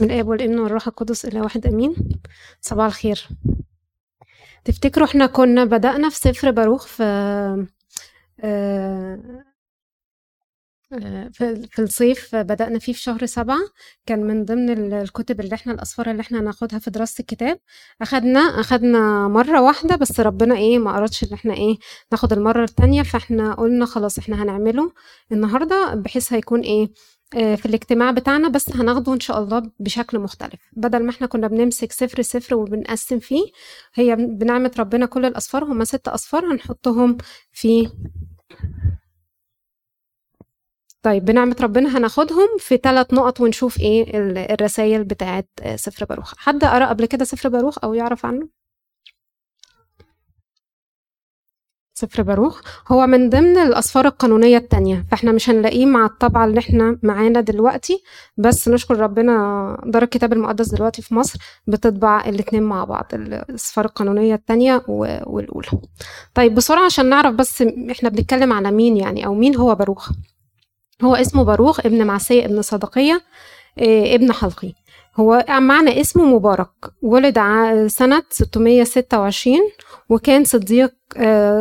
بسم الآب والابن والروح القدس إلى واحد آمين. صباح الخير. تفتكروا إحنا كنا بدأنا في سفر باروخ في آه، آه، في الصيف بدأنا فيه في شهر سبعة. كان من ضمن الكتب اللي إحنا الأسفار اللي إحنا هناخدها في دراسة الكتاب. أخدنا أخدنا مرة واحدة بس ربنا إيه ما أردش إن إحنا إيه ناخد المرة التانية. فإحنا قلنا خلاص إحنا هنعمله النهاردة بحيث هيكون إيه في الاجتماع بتاعنا بس هناخده إن شاء الله بشكل مختلف بدل ما إحنا كنا بنمسك سفر سفر وبنقسم فيه هي بنعمة ربنا كل الأصفار هما ست أصفار هنحطهم في طيب بنعمة ربنا هناخدهم في ثلاث نقط ونشوف إيه الرسائل بتاعت سفر باروخ حد قرأ قبل كده سفر باروخ أو يعرف عنه؟ سفر باروخ هو من ضمن الأسفار القانونية التانية فإحنا مش هنلاقيه مع الطبعة اللي إحنا معانا دلوقتي بس نشكر ربنا دار الكتاب المقدس دلوقتي في مصر بتطبع الاتنين مع بعض الأسفار القانونية التانية والأولى. طيب بسرعة عشان نعرف بس إحنا بنتكلم على مين يعني أو مين هو باروخ هو اسمه باروخ ابن معسية ابن صدقية آه ابن حلقي. هو معنى اسمه مبارك. ولد سنة 626 وكان صديق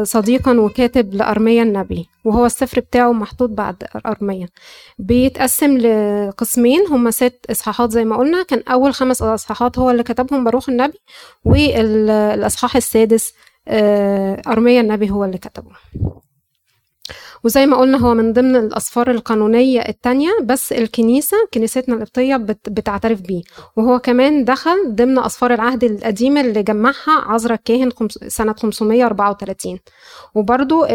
صديقا وكاتب لأرميا النبي وهو السفر بتاعه محطوط بعد أرميا. بيتقسم لقسمين هما ست إصحاحات زي ما قلنا. كان أول خمس إصحاحات هو اللي كتبهم باروخ النبي والإصحاح السادس آه، أرميا النبي هو اللي كتبه. وزي ما قلنا هو من ضمن الأسفار القانونية التانية بس الكنيسة كنيستنا القبطية بتعترف بيه. وهو كمان دخل ضمن أسفار العهد القديم اللي جمعها عذرا الكاهن سنة 534 وبرضو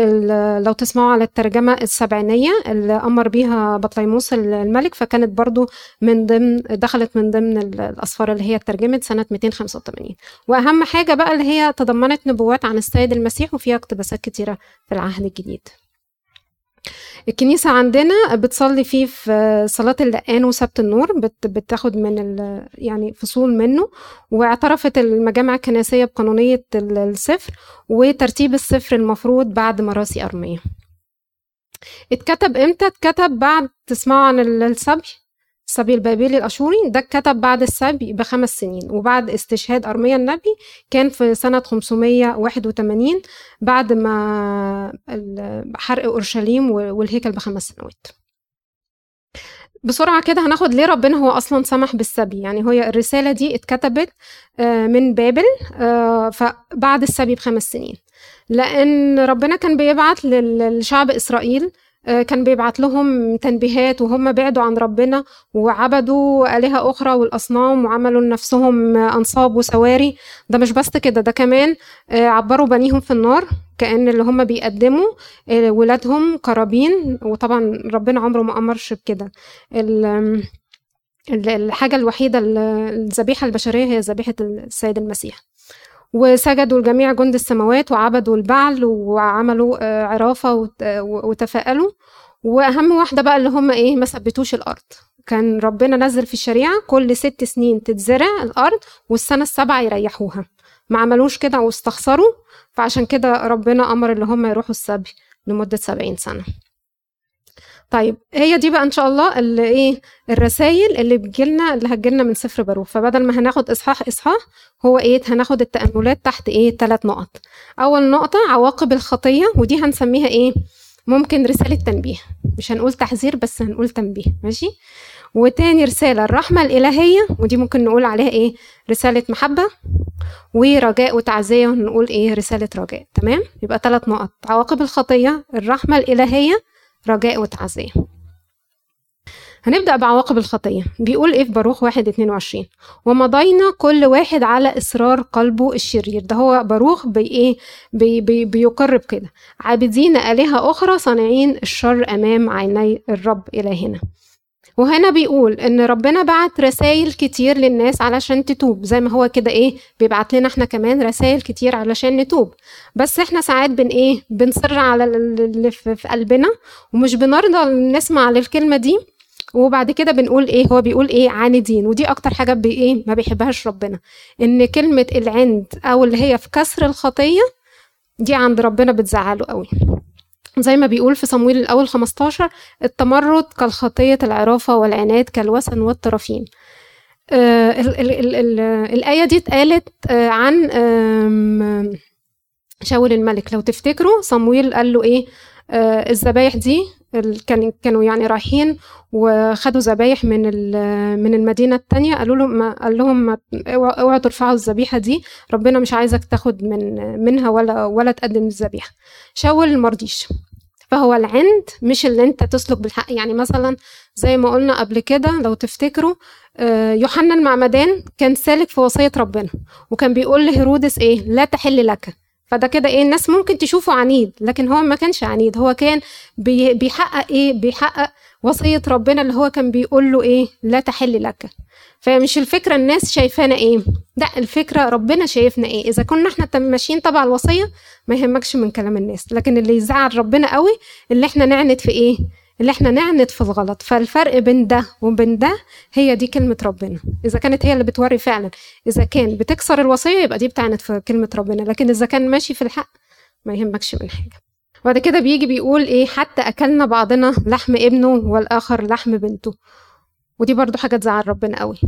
لو تسمعوا على الترجمة السبعينية اللي أمر بيها بطليموس الملك فكانت برضو من ضمن دخلت من ضمن الأسفار اللي هي اترجمت سنة 285 وأهم حاجة بقى اللي هي تضمنت نبوات عن السيد المسيح وفيها اقتباسات كتيرة في العهد الجديد. الكنيسة عندنا بتصلي فيه في صلاة اللقان وسبت النور بتاخد من يعني فصول منه واعترفت المجامع الكنسية بقانونية السفر وترتيب السفر المفروض بعد مراثي أرميا. اتكتب إمتى؟ اتكتب بعد تسمعوا عن السبي. السبي البابلي الأشوري ده اتكتب بعد السبي بخمس سنين. وبعد استشهاد أرميا النبي كان في سنة 581 بعد ما حرق أورشليم والهيكل بخمس سنوات. بسرعة كده هناخد ليه ربنا هو أصلا سمح بالسبي. يعني هي الرسالة دي اتكتبت آه، من بابل آه، فبعد السبي بخمس سنين. لأن ربنا كان بيبعت للشعب إسرائيل كان بيبعت لهم تنبيهات وهم بعدوا عن ربنا وعبدوا آلهة أخرى والأصنام وعملوا لنفسهم أنصاب وسواري. ده مش بس كده ده كمان آه، عبروا بنيهم في النار كأن اللي هم بيقدموا آه، ولادهم قرابين وطبعا ربنا عمره ما أمرش بكده. الحاجة الوحيدة الذبيحة البشرية هي ذبيحة السيد المسيح. وسجدوا لجميع جند السماوات وعبدوا البعل وعملوا آه، عرافة وتفاءلوا. وأهم واحدة بقى اللي هم إيه ما ثبتوش الأرض. كان ربنا نزل في الشريعة كل ست سنين تتزرع الأرض والسنة السابعة يريحوها. ما عملوش كده واستخسروا فعشان كده ربنا أمر اللي هم يروحوا السبي لمدة سبعين سنة. طيب هي دي بقى إن شاء الله اللي إيه الرسائل اللي بتجيلنا اللي هتجيلنا من سفر باروخ فبدل ما هناخد إصحاح إصحاح هو إيه هناخد التأملات تحت إيه ثلاث نقط. أول نقطة عواقب الخطية ودي هنسميها إيه ممكن رسالة تنبيه. مش هنقول تحذير بس هنقول تنبيه. ماشي؟ وتاني رسالة الرحمة الإلهية ودي ممكن نقول عليها إيه رسالة محبة ورجاء وتعزية ونقول إيه رسالة رجاء. تمام؟ يبقى ثلاث نقط. عواقب الخطية الرحمة الإلهية رجاء وتعزية. هنبدأ بعواقب الخطية. بيقول إيه في باروخ واحد اتنين وعشرين؟ ومضينا كل واحد على إصرار قلبه الشرير. ده هو باروخ بي إيه؟ بي بي بيقرب كده. عابدين آلهة أخرى صانعين الشر أمام عيني الرب إلهنا. وهنا بيقول إن ربنا بعت رسائل كتير للناس علشان تتوب. زي ما هو كده إيه بيبعت لنا إحنا كمان رسائل كتير علشان نتوب. بس إحنا ساعات بن إيه بنصر على اللي في قلبنا ومش بنرضى نسمع للكلمة دي. وبعد كده بنقول إيه هو بيقول إيه عاندين ودي أكتر حاجة بي إيه ما بيحبهاش ربنا. إن كلمة العند أو اللي هي في كسر الخطية دي عند ربنا بتزعله قوي. زي ما بيقول في صمويل الأول 15 التمرد كالخطية العرافة والعناد كالوسن والطرفين. آه ال ال ال ال الآية دي اتقالت آه عن شاول الملك. لو تفتكروا صمويل قال له إيه؟ آه الذبايح دي كانوا يعني رايحين وخدوا ذبايح من من المدينة التانية قالوا لهم قال لهم اوعوا ترفعوا الذبيحة دي ربنا مش عايزك تاخد من منها ولا ولا تقدم الذبيحة. شاول مرضيش فهو العند مش اللي انت تسلك بالحق. يعني مثلا زي ما قلنا قبل كده لو تفتكروا آه، يوحنا المعمدان كان سالك في وصية ربنا وكان بيقول لهيرودس إيه؟ لا تحل لك. فده كده إيه الناس ممكن تشوفه عنيد لكن هو ما كانش عنيد هو كان بيحقق إيه؟ بيحقق وصية ربنا اللي هو كان بيقول له إيه؟ لا تحل لك فمش الفكرة الناس شايفانا إيه؟ لا الفكرة ربنا شايفنا إيه؟ إذا كنا إحنا ماشيين تبع الوصية ما يهمكش من كلام الناس لكن اللي يزعل ربنا قوي اللي إحنا نعند في إيه؟ اللي إحنا نعند في الغلط. فالفرق بين ده وبين ده هي دي كلمة ربنا. إذا كانت هي اللي بتوري فعلا. إذا كان بتكسر الوصية يبقى دي بتعند في كلمة ربنا. لكن إذا كان ماشي في الحق ما يهمكش من حاجة. بعد كده بيجي بيقول إيه؟ حتى أكلنا بعضنا لحم ابنه والآخر لحم بنته. ودي برضو حاجة تزعل ربنا قوي.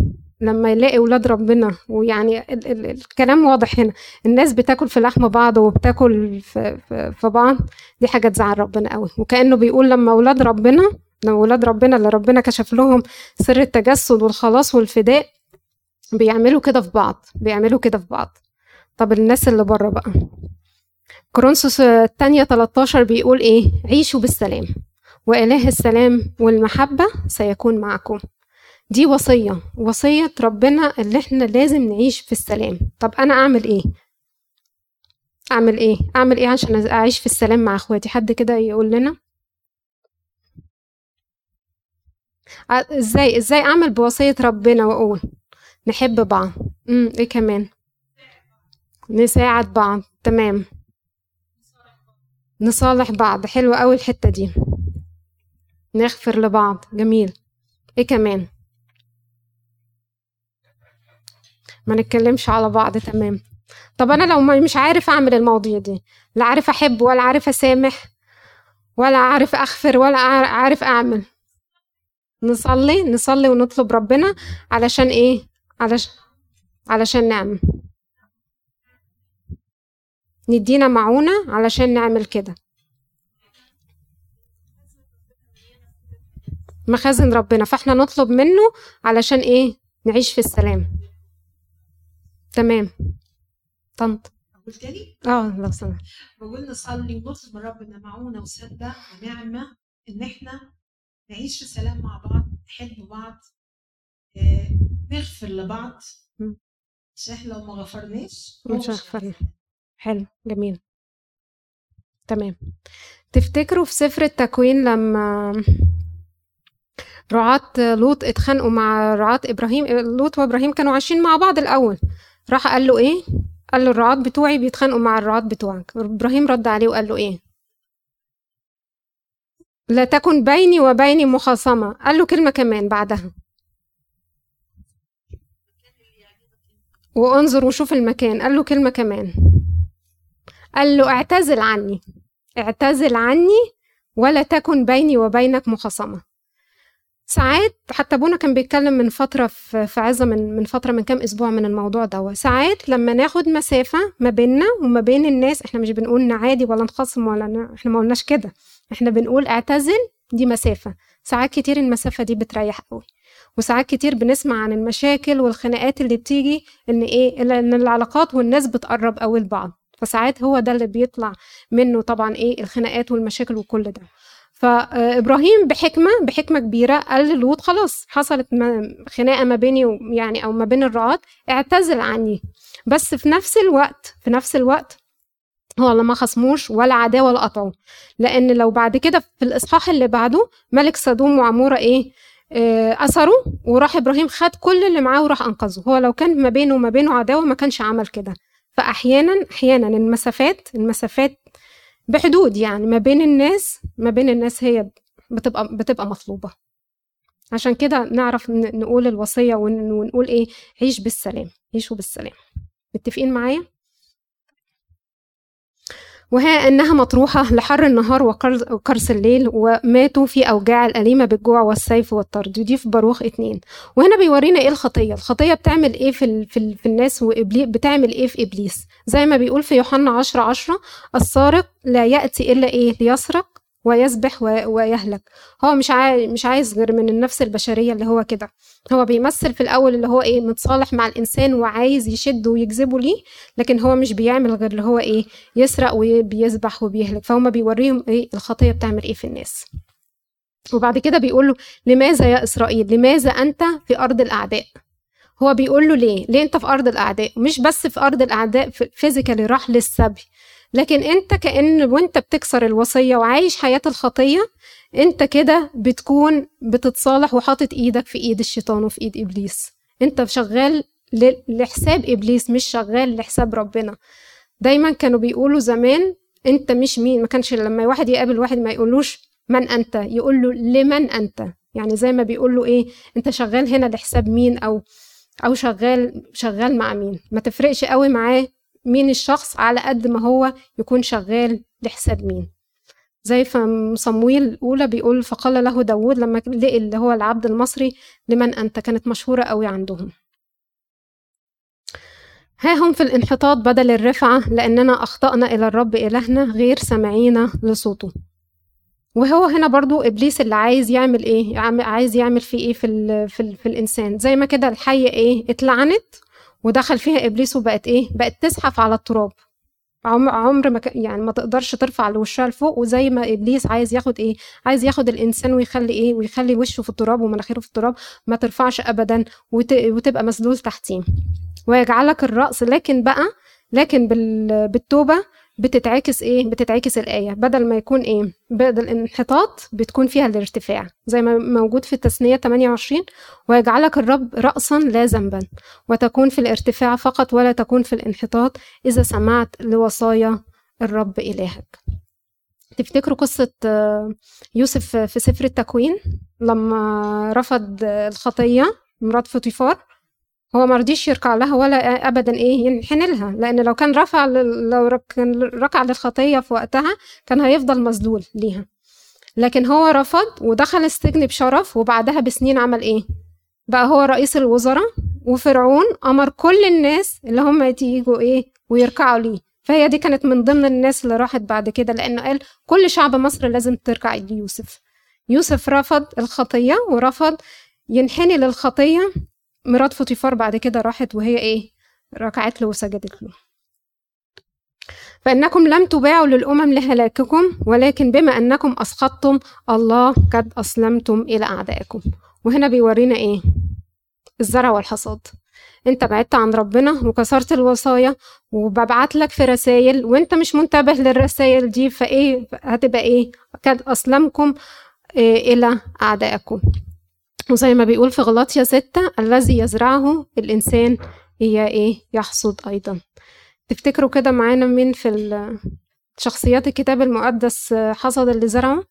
لما يلاقي ولاد ربنا. ويعني ال ال الكلام واضح هنا. الناس بتاكل في لحم بعض وبتاكل في, في, في بعض. دي حاجة تزعل ربنا قوي. وكأنه بيقول لما ولاد ربنا لما ولاد ربنا اللي ربنا كشف لهم سر التجسد والخلاص والفداء بيعملوا كده في بعض. بيعملوا كده في بعض. طب الناس اللي بره بقى؟ كورنثوس الثانية 13 بيقول إيه؟ عيشوا بالسلام. وإله السلام والمحبة سيكون معكم. دي وصية وصية ربنا اللي إحنا لازم نعيش في السلام. طب أنا أعمل إيه؟ أعمل إيه؟ أعمل إيه عشان أعيش في السلام مع إخواتي؟ حد كده يقول لنا؟ إزاي إزاي أعمل بوصية ربنا وأقول نحب بعض؟ امم إيه كمان؟ نساعد بعض تمام. نصالح بعض حلوة قوي الحتة دي. نغفر لبعض جميل. إيه كمان؟ ما نتكلمش على بعض تمام. طب أنا لو مش عارف أعمل المواضيع دي لا عارف أحب ولا عارف أسامح ولا عارف أغفر ولا عارف أعمل. نصلي نصلي ونطلب ربنا علشان إيه؟ علشان علشان نعمل. ندينا معونة علشان نعمل كده. مخازن ربنا فإحنا نطلب منه علشان إيه؟ نعيش في السلام. تمام. طنط. قلت لي؟ آه لو سمحت بقول نصلي ونطلب من ربنا معونه وسدة ونعمة إن إحنا نعيش في سلام مع بعض نحب بعض آه، نغفر لبعض. عشان إحنا لو ما غفرناش مش هغفر حلو جميل. تمام. تفتكروا في سفر التكوين لما رعاة لوط اتخانقوا مع رعاة إبراهيم لوط وإبراهيم كانوا عايشين مع بعض الأول راح قال له إيه؟ قال له الرعاة بتوعي بيتخانقوا مع الرعاة بتوعك. إبراهيم رد عليه وقال له إيه؟ لا تكن بيني وبيني مخاصمة. قال له كلمة كمان بعدها. وانظر وشوف المكان. قال له كلمة كمان. قال له اعتزل عني. اعتزل عني ولا تكن بيني وبينك مخاصمة. ساعات حتى أبونا كان بيتكلم من فترة في عزه من من فترة من كام أسبوع من الموضوع ده ساعات لما ناخد مسافة ما بيننا وما بين الناس إحنا مش بنقول نعادي ولا نخصم ولا ن... إحنا ما قلناش كده. إحنا بنقول اعتزل دي مسافة. ساعات كتير المسافة دي بتريح قوي. وساعات كتير بنسمع عن المشاكل والخناقات اللي بتيجي إن إيه إن العلاقات والناس بتقرب قوي لبعض. فساعات هو ده اللي بيطلع منه طبعا إيه الخناقات والمشاكل وكل ده. فإبراهيم بحكمة بحكمة كبيرة قال للوط خلاص حصلت خناقة ما بيني يعني أو ما بين الرعاة اعتزل عني. بس في نفس الوقت في نفس الوقت هو ما خصموش ولا عداه ولا قطعه لأن لو بعد كده في الإصحاح اللي بعده ملك سدوم وعمورة إيه؟ آه، أثروا وراح إبراهيم خد كل اللي معاه وراح أنقذه. هو لو كان ما بينه وما بينه عداوة ما كانش عمل كده. فاحيانا أحيانا المسافات المسافات بحدود يعني ما بين الناس ما بين الناس هي بتبقى بتبقى مطلوبة. عشان كده نعرف نقول الوصية ونقول إيه عيش بالسلام عيشوا بالسلام. متفقين معايا؟ وها أنها مطروحة لحر النهار وقرص الليل وماتوا في أوجاع الأليمة بالجوع والسيف والطرد. ودي في باروخ اتنين. وهنا بيورينا إيه الخطية. الخطية بتعمل إيه في, في, في الناس وإبليس بتعمل إيه في إبليس. زي ما بيقول في يوحنا عشرة عشرة السارق لا يأتي إلا إيه؟ ليسرق. ويسبح ويهلك. هو مش عايز مش عايز غير من النفس البشرية اللي هو كده. هو بيمثل في الأول اللي هو إيه متصالح مع الإنسان وعايز يشده ويجذبه ليه لكن هو مش بيعمل غير اللي هو إيه يسرق وبيسبح وبيهلك. فهم بيوريهم إيه الخطية بتعمل إيه في الناس. وبعد كده بيقول له لماذا يا إسرائيل؟ لماذا أنت في أرض الأعداء؟ هو بيقول له ليه؟ ليه أنت في أرض الأعداء؟ مش بس في أرض الأعداء فيزيكالي راح للسبي. لكن انت كأن وانت بتكسر الوصية وعايش حياة الخطية انت كده بتكون بتتصالح وحاطط إيدك في ايد الشيطان وفي ايد إبليس. انت شغال لحساب إبليس مش شغال لحساب ربنا. دايما كانوا بيقولوا زمان انت مش مين. ما كانش لما واحد يقابل واحد ما يقولوش من انت يقول له لمن انت. يعني زي ما بيقول له إيه انت شغال هنا لحساب مين أو أو شغال شغال مع مين. ما تفرقش قوي معاه مين الشخص على قد ما هو يكون شغال لحساب مين. زي في صمويل الأولى بيقول فقال له داود لما لقي اللي هو العبد المصري لمن أنت؟ كانت مشهورة قوي عندهم. ها هم في الانحطاط بدل الرفعة لأننا أخطأنا إلى الرب إلهنا غير سامعين لصوته. وهو هنا برضو إبليس اللي عايز يعمل إيه؟ عايز يعمل فيه إيه في, ال في, ال في الإنسان؟ زي ما كده الحية إيه؟ اتلعنت. ودخل فيها إبليس وبقت إيه؟ بقت تزحف على التراب. عمر ما يعني ما تقدرش ترفع لوشها لفوق وزي ما إبليس عايز ياخد إيه؟ عايز ياخد الإنسان ويخلي إيه؟ ويخلي وشه في التراب ومناخيره في التراب ما ترفعش ابدا وتبقى مسلول تحتيه. ويجعلك الرأس لكن بقى لكن بالتوبة بتتعكس إيه؟ بتتعكس الآية. بدل ما يكون إيه؟ بدل الانحطاط بتكون فيها الارتفاع زي ما موجود في التثنية 28 ويجعلك الرب راسا لا ذنبا وتكون في الارتفاع فقط ولا تكون في الانحطاط إذا سمعت لوصايا الرب إلهك. تفتكروا قصة يوسف في سفر التكوين؟ لما رفض الخطية مرات فطيفار هو ما رضيش يركع لها ولا ابدا إيه ينحن لها لأن لو كان رفع لو كان ركع للخطية في وقتها كان هيفضل مذلول ليها. لكن هو رفض ودخل السجن بشرف وبعدها بسنين عمل إيه؟ بقى هو رئيس الوزراء وفرعون أمر كل الناس اللي هم يجوا إيه ويركعوا ليه. فهي دي كانت من ضمن الناس اللي راحت بعد كده لأنه قال كل شعب مصر لازم تركع ليوسف. يوسف رفض الخطية ورفض ينحني للخطية مرات فوتيفار بعد كده راحت وهي إيه؟ ركعت له وسجدت له. فإنكم لم تباعوا للأمم لهلاككم ولكن بما أنكم أسقطتم الله قد أسلمتم إلى أعدائكم. وهنا بيورينا إيه؟ الزرع والحصاد. أنت بعدت عن ربنا وكسرت الوصايا وببعت لك في رسائل وأنت مش منتبه للرسائل دي فإيه؟ هتبقى إيه؟ قد أسلمكم إيه إلى أعدائكم. وزي ما بيقول في غلاطيا ستة الذي يزرعه الإنسان هي إيه؟ يحصد أيضا. تفتكروا كده معانا مين في شخصيات الكتاب المقدس حصد اللي زرعه؟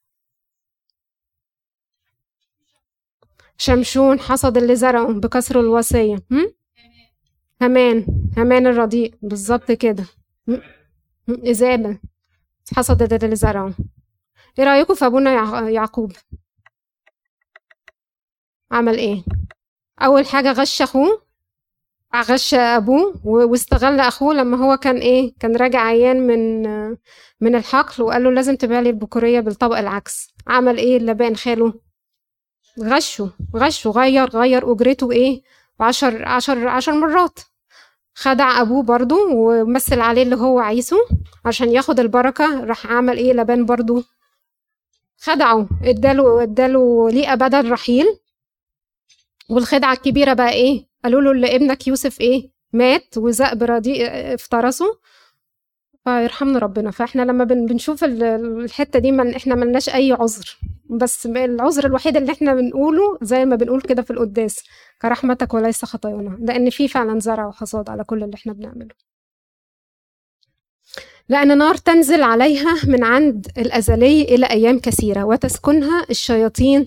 شمشون حصد اللي زرعه بكسر الوصية. همان همان الرديء. بالظبط كده. إيزابل حصد اللي زرعه. إيه رأيكم في أبونا يعقوب؟ عمل إيه؟ أول حاجة غش أخوه غش أبوه واستغل أخوه لما هو كان إيه؟ كان راجع عيان من من الحقل وقال له لازم تبيع لي البكورية بالطبق العكس. عمل إيه لبان خاله؟ غشه غشه غير غير أجرته إيه؟ عشر عشر عشر مرات. خدع أبوه برضو ومثل عليه اللي هو عايزه عشان ياخد البركة راح عمل إيه؟ لبان برضو خدعه اداله اداله ليه بدل رحيل. والخدعة الكبيرة بقى إيه؟ قالوا له اللي ابنك يوسف إيه؟ مات وذئب رديء افترسه. فيرحمنا ربنا. فإحنا لما بنشوف الحتة دي من إحنا ملناش أي عذر. بس العذر الوحيد اللي إحنا بنقوله زي ما بنقول كده في القداس كرحمتك وليس خطايانا. لأن في فعلا زرع وحصاد على كل اللي إحنا بنعمله. لأن نار تنزل عليها من عند الأزلي إلى أيام كثيرة وتسكنها الشياطين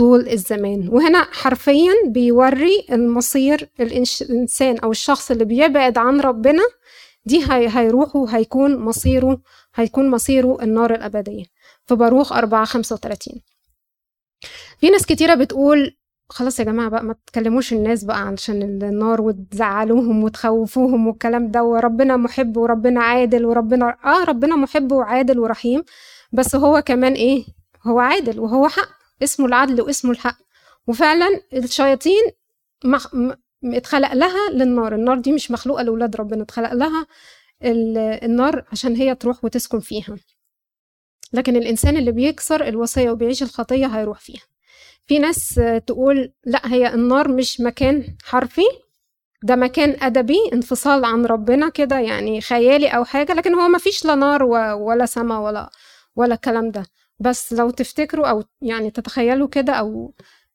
طول الزمان. وهنا حرفيا بيوري المصير الإنسان أو الشخص اللي بيبعد عن ربنا دي هي هيروح وهيكون مصيره هيكون مصيره النار الأبدية. في باروخ 4 35 في ناس كتيرة بتقول خلاص يا جماعة بقى ما تكلموش الناس بقى علشان النار وتزعلوهم وتخوفوهم والكلام ده وربنا محب وربنا عادل وربنا آه ربنا محب وعادل ورحيم بس هو كمان إيه؟ هو عادل وهو حق. اسمه العدل واسمه الحق. وفعلا الشياطين مخ... اتخلق لها للنار. النار دي مش مخلوقة لأولاد ربنا اتخلق لها النار عشان هي تروح وتسكن فيها. لكن الإنسان اللي بيكسر الوصية وبيعيش الخطية هيروح فيها. في ناس تقول لا هي النار مش مكان حرفي ده مكان أدبي انفصال عن ربنا كده يعني خيالي أو حاجة لكن هو مفيش لا نار ولا سما ولا ولا الكلام ده. بس لو تفتكروا أو يعني تتخيلوا كده أو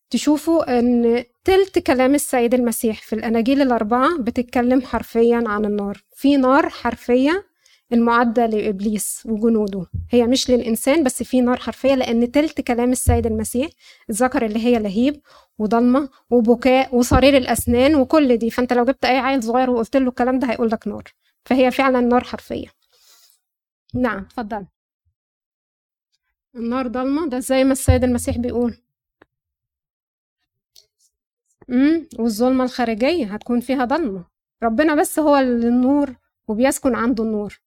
تشوفوا إن تلت كلام السيد المسيح في الاناجيل الأربعة بتتكلم حرفيا عن النار. في نار حرفية المعدة لإبليس وجنوده. هي مش للإنسان بس في نار حرفية لأن تلت كلام السيد المسيح ذكر اللي هي لهيب وضلمة وبكاء وصرير الأسنان وكل دي. فأنت لو جبت أي عيل صغير وقلت له الكلام ده هيقول لك نار. فهي فعلا نار حرفية. نعم. اتفضل. النار ضلمة؟ ده زي ما السيد المسيح بيقول. امم والظلمة الخارجية هتكون فيها ضلمة. ربنا بس هو النور وبيسكن عنده النور.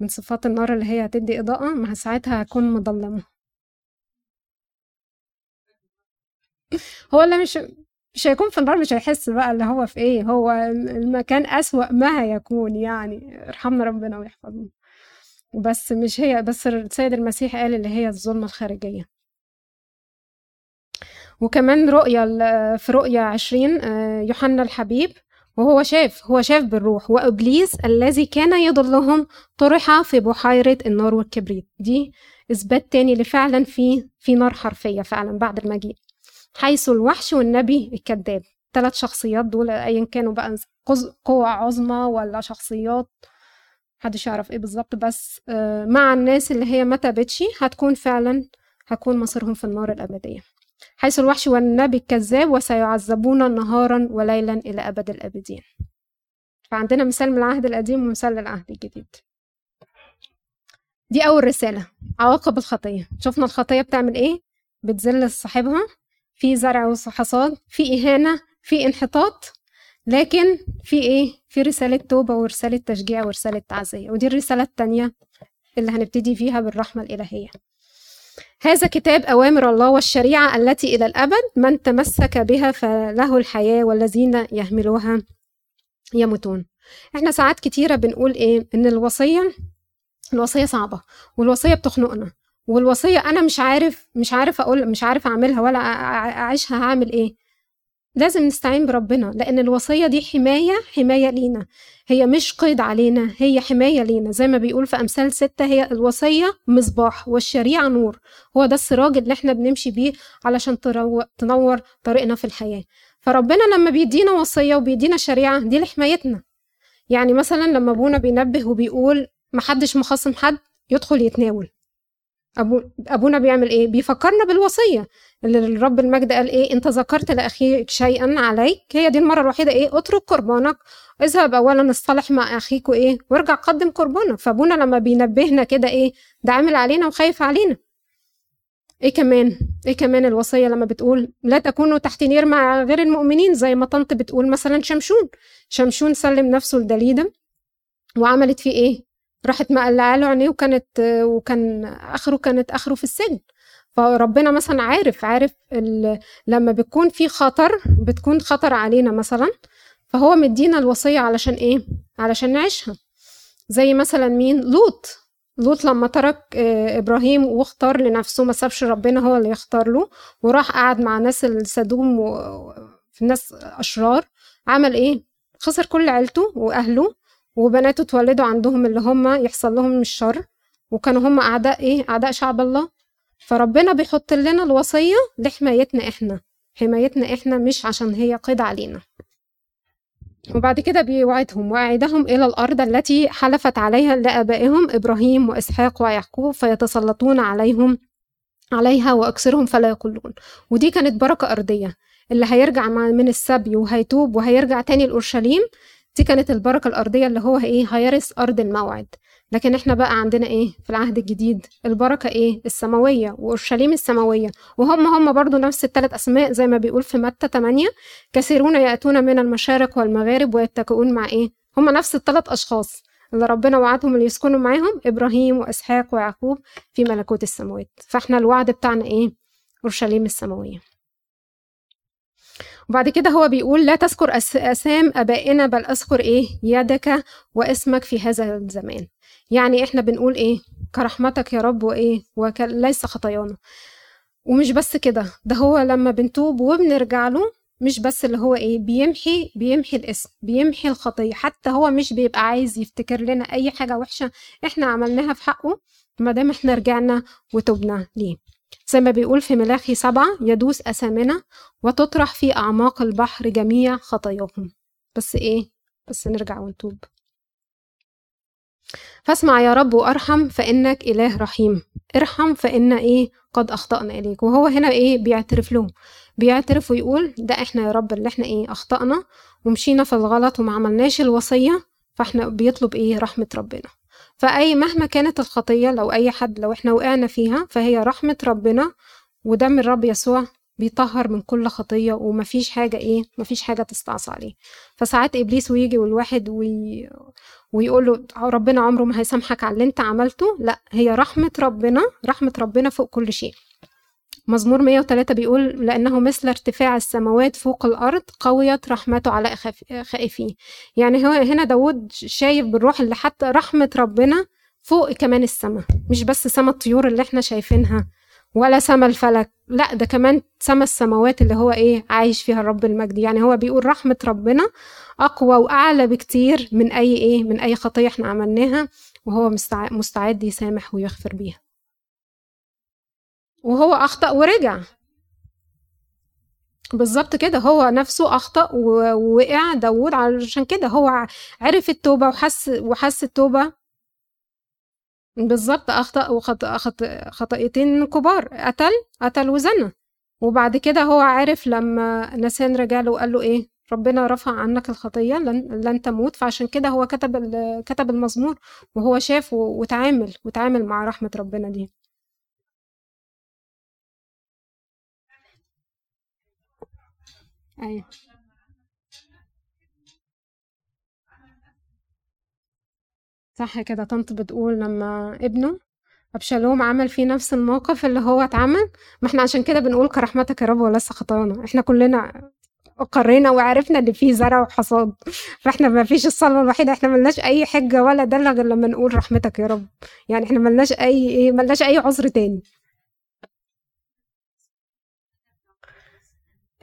من صفات النار اللي هي هتدي إضاءة ما ساعتها هكون مظلمة. هو اللي مش مش هيكون في النار مش هيحس بقى اللي هو في إيه هو المكان أسوأ ما هيكون يعني. ارحمنا ربنا ويحفظنا. بس مش هي بس السيد المسيح قال اللي هي الظلمة الخارجية. وكمان رؤية في رؤية عشرين آه، يوحنا الحبيب وهو شاف هو شاف بالروح. وإبليس الذي كان يضلهم طرح في بحيرة النار والكبريت. دي إثبات تاني لفعلا في في نار حرفية فعلا بعد المجيء. حيث الوحش والنبي الكذاب. ثلاث شخصيات دول أيا كانوا بقى قوة عظمى ولا شخصيات؟ محدش يعرف إيه بالظبط بس آه، مع الناس اللي هي ما تابتش هتكون فعلا هكون مصيرهم في النار الأبدية. حيث الوحش والنبي الكذاب وسيعذبون نهارا وليلا إلى أبد الآبدين. فعندنا مثال من العهد القديم ومثال للعهد الجديد. دي أول رسالة. عواقب الخطية. شفنا الخطية بتعمل إيه؟ بتذل صاحبها. في زرع وحصاد في إهانة في انحطاط لكن في إيه؟ في رسالة توبة ورسالة تشجيع ورسالة تعزية ودي الرسالة التانية اللي هنبتدي فيها بالرحمة الإلهية. هذا كتاب أوامر الله والشريعة التي إلى الأبد من تمسك بها فله الحياة والذين يهملوها يموتون. إحنا ساعات كتيرة بنقول إيه؟ إن الوصية الوصية صعبة والوصية بتخنقنا. والوصية أنا مش عارف مش عارف أقول مش عارف أعملها ولا أعيشها هعمل إيه. لازم نستعين بربنا لأن الوصية دي حماية حماية لينا. هي مش قيد علينا هي حماية لينا. زي ما بيقول في أمثال ستة هي الوصية مصباح والشريعة نور. هو ده السراج اللي إحنا بنمشي بيه علشان تنور طريقنا في الحياة. فربنا لما بيدينا وصية وبيدينا شريعة دي لحمايتنا يعني مثلا لما أبونا بينبه وبيقول محدش مخصم حد يدخل يتناول. أبو أبونا بيعمل إيه؟ بيفكرنا بالوصية اللي الرب المجد قال إيه؟ أنت ذكرت لأخيك شيئا عليك هي دي المرة الوحيدة إيه؟ اترك قربانك اذهب أولا اصطلح مع أخيك وإيه؟ وارجع قدم قربانك فأبونا لما بينبهنا كده إيه؟ ده عامل علينا وخايف علينا إيه كمان إيه كمان الوصية لما بتقول لا تكونوا تحت نير مع غير المؤمنين زي ما طنط بتقول مثلا شمشون شمشون سلم نفسه لدليدة وعملت فيه إيه راحت مقلعه له عينيه وكانت وكان آخره كانت آخره في السجن. فربنا مثلا عارف عارف لما بتكون في خطر بتكون خطر علينا مثلا فهو مدينا الوصية علشان إيه؟ علشان نعيشها. زي مثلا مين؟ لوط. لوط لما ترك آه، إبراهيم واختار لنفسه ما سابش ربنا هو اللي يختار له وراح قعد مع ناس السدوم وفي ناس أشرار. عمل إيه؟ خسر كل عيلته وأهله. وبناته اتولدوا عندهم اللي هم يحصل لهم الشر وكانوا هم أعداء إيه؟ أعداء شعب الله. فربنا بيحط لنا الوصية لحمايتنا إحنا. حمايتنا إحنا مش عشان هي قيد علينا. وبعد كده بيوعدهم وأعيدهم إلى الأرض التي حلفت عليها لآبائهم إبراهيم وإسحاق ويعقوب فيتسلطون عليهم عليها واكسرهم فلا يقولون ودي كانت بركة أرضية. اللي هيرجع من السبي وهيتوب وهيرجع تاني لاورشليم دي كانت البركة الأرضية اللي هو إيه هيرث أرض الموعد. لكن إحنا بقى عندنا إيه في العهد الجديد البركة إيه السماوية وأورشليم السماوية. وهم هم برضو نفس الثلاث أسماء زي ما بيقول في متى 8 كثيرون يأتون من المشارق والمغارب ويتكئون مع إيه هم نفس الثلاث أشخاص اللي ربنا وعدهم اللي يسكنوا معاهم إبراهيم وإسحاق ويعقوب في ملكوت السماوات. فإحنا الوعد بتاعنا إيه أورشليم السماوية. وبعد كده هو بيقول لا تذكر أسام أبائنا بل أذكر إيه؟ يدك واسمك في هذا الزمان. يعني إحنا بنقول إيه؟ كرحمتك يا رب وإيه؟ وليس خطايانا. ومش بس كده ده هو لما بنتوب وبنرجع له مش بس اللي هو إيه؟ بيمحي بيمحي الاسم بيمحي الخطية. حتى هو مش بيبقى عايز يفتكر لنا أي حاجة وحشة إحنا عملناها في حقه ما دام إحنا رجعنا وتوبنا ليه. زي ما بيقول في ملاخي سبعة يدوس أسامنا وتطرح في أعماق البحر جميع خطاياهم. بس إيه؟ بس نرجع ونتوب. فاسمع يا رب وأرحم فإنك إله رحيم. ارحم فإن إيه؟ قد أخطأنا إليك. وهو هنا إيه؟ بيعترف له. بيعترف ويقول ده إحنا يا رب اللي إحنا إيه؟ أخطأنا ومشينا في الغلط وما عملناش الوصية فإحنا بيطلب إيه؟ رحمة ربنا. فأي مهما كانت الخطية لو أي حد لو إحنا وقعنا فيها فهي رحمة ربنا ودم الرب يسوع بيطهر من كل خطية ومفيش حاجة إيه مفيش حاجة تستعصى عليه. فساعات إبليس ويجي والواحد وي... ويقول له ربنا عمره ما هيسامحك على اللي أنت عملته. لأ هي رحمة ربنا رحمة ربنا فوق كل شيء. مزمور 103 بيقول لأنه مثل ارتفاع السماوات فوق الأرض قويت رحمته على خائفيه. يعني هو هنا داود شايف بالروح اللي حتى رحمة ربنا فوق كمان السماء مش بس سما الطيور اللي إحنا شايفينها ولا سما الفلك لا ده كمان سما السماوات اللي هو إيه عايش فيها الرب المجد. يعني هو بيقول رحمة ربنا أقوى وأعلى بكتير من أي إيه من أي خطية إحنا عملناها وهو مستعد يسامح ويغفر بيها. وهو أخطأ ورجع. بالظبط كده هو نفسه أخطأ ووقع داود علشان كده هو عرف التوبة وحس وحس التوبة. بالظبط أخطأ وخطأ خطأتين كبار قتل قتل وزنى. وبعد كده هو عارف لما نسان رجع له وقال له إيه؟ ربنا رفع عنك الخطية لن, لن تموت. فعشان كده هو كتب كتب المزمور وهو شاف وتعامل وتعامل مع رحمة ربنا دي. أيوه. صح كده طنط بتقول لما ابنه أبشالوم عمل فيه نفس الموقف اللي هو اتعمل. ما إحنا عشان كده بنقول كرحمتك يا رب ولسه خطانا إحنا كلنا قرينا وعرفنا إن في زرع وحصاد. فإحنا ما فيش الصلاه الوحيدة. إحنا ملناش أي حجة ولا دلة غير لما نقول رحمتك يا رب. يعني إحنا ملناش أي إيه ملناش أي عذر تاني.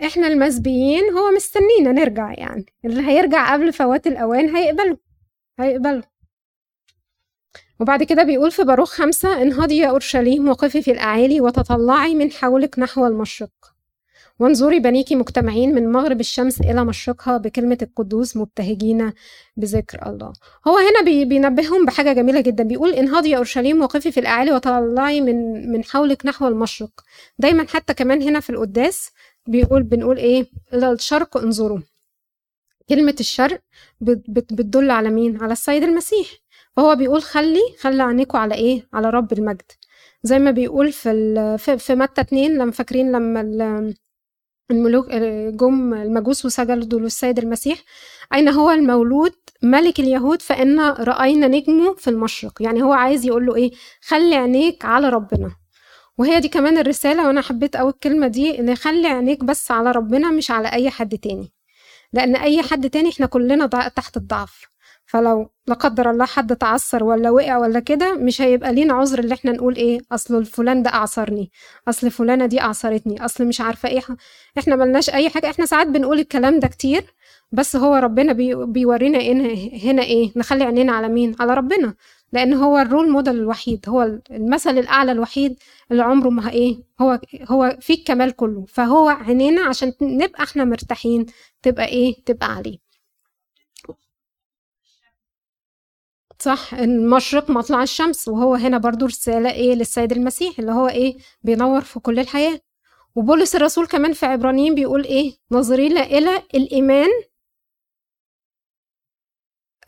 إحنا المسبيين هو مستنينا نرجع يعني. اللي هيرجع قبل فوات الأوان هيقبله هيقبله. وبعد كده بيقول في باروخ خمسة انهضي يا أورشليم وقفي في الأعالي وتطلعي من حولك نحو المشرق. وانظري بنيك مجتمعين من مغرب الشمس إلى مشرقها بكلمة القدوس مبتهجين بذكر الله. هو هنا بينبههم بحاجة جميلة جدا. بيقول انهضي يا أورشليم وقفي في الأعالي وطلعي من من حولك نحو المشرق. دايما حتى كمان هنا في القداس بيقول بنقول إيه؟ إلى الشرق انظروا. كلمة الشرق بتدل على مين؟ على السيد المسيح. فهو بيقول خلي خلي عينيكوا على إيه؟ على رب المجد. زي ما بيقول في في, في متى اتنين لما فاكرين لما الملوك جم المجوس وسجدوا للسيد المسيح أين هو المولود ملك اليهود؟ فإن رأينا نجمه في المشرق. يعني هو عايز يقول له إيه؟ خلي عينيك على ربنا. وهي دي كمان الرسالة وأنا حبيت أوي الكلمة دي إن خلي عينيك بس على ربنا مش على أي حد تاني. لأن أي حد تاني إحنا كلنا تحت الضعف. فلو لا قدر الله حد تعثر ولا وقع ولا كده مش هيبقى لينا عذر اللي إحنا نقول إيه أصل الفلان ده اعصرني أصل فلانة دي اعصرتني أصل مش عارفة إيه إحنا ملناش أي حاجة. إحنا ساعات بنقول الكلام ده كتير بس هو ربنا بي بيورينا هنا إيه نخلي عينينا على مين؟ على ربنا. لأن هو الرول موديل الوحيد هو المثل الأعلى الوحيد اللي عمره ما إيه هو هو فيه الكمال كله. فهو عينينا عشان نبقى إحنا مرتاحين تبقى إيه تبقى عليه. صح؟ المشرق مطلع الشمس وهو هنا برضو رسالة إيه للسيد المسيح اللي هو إيه بينور في كل الحياة. وبولس الرسول كمان في عبرانيين بيقول إيه ناظرين إلى الإيمان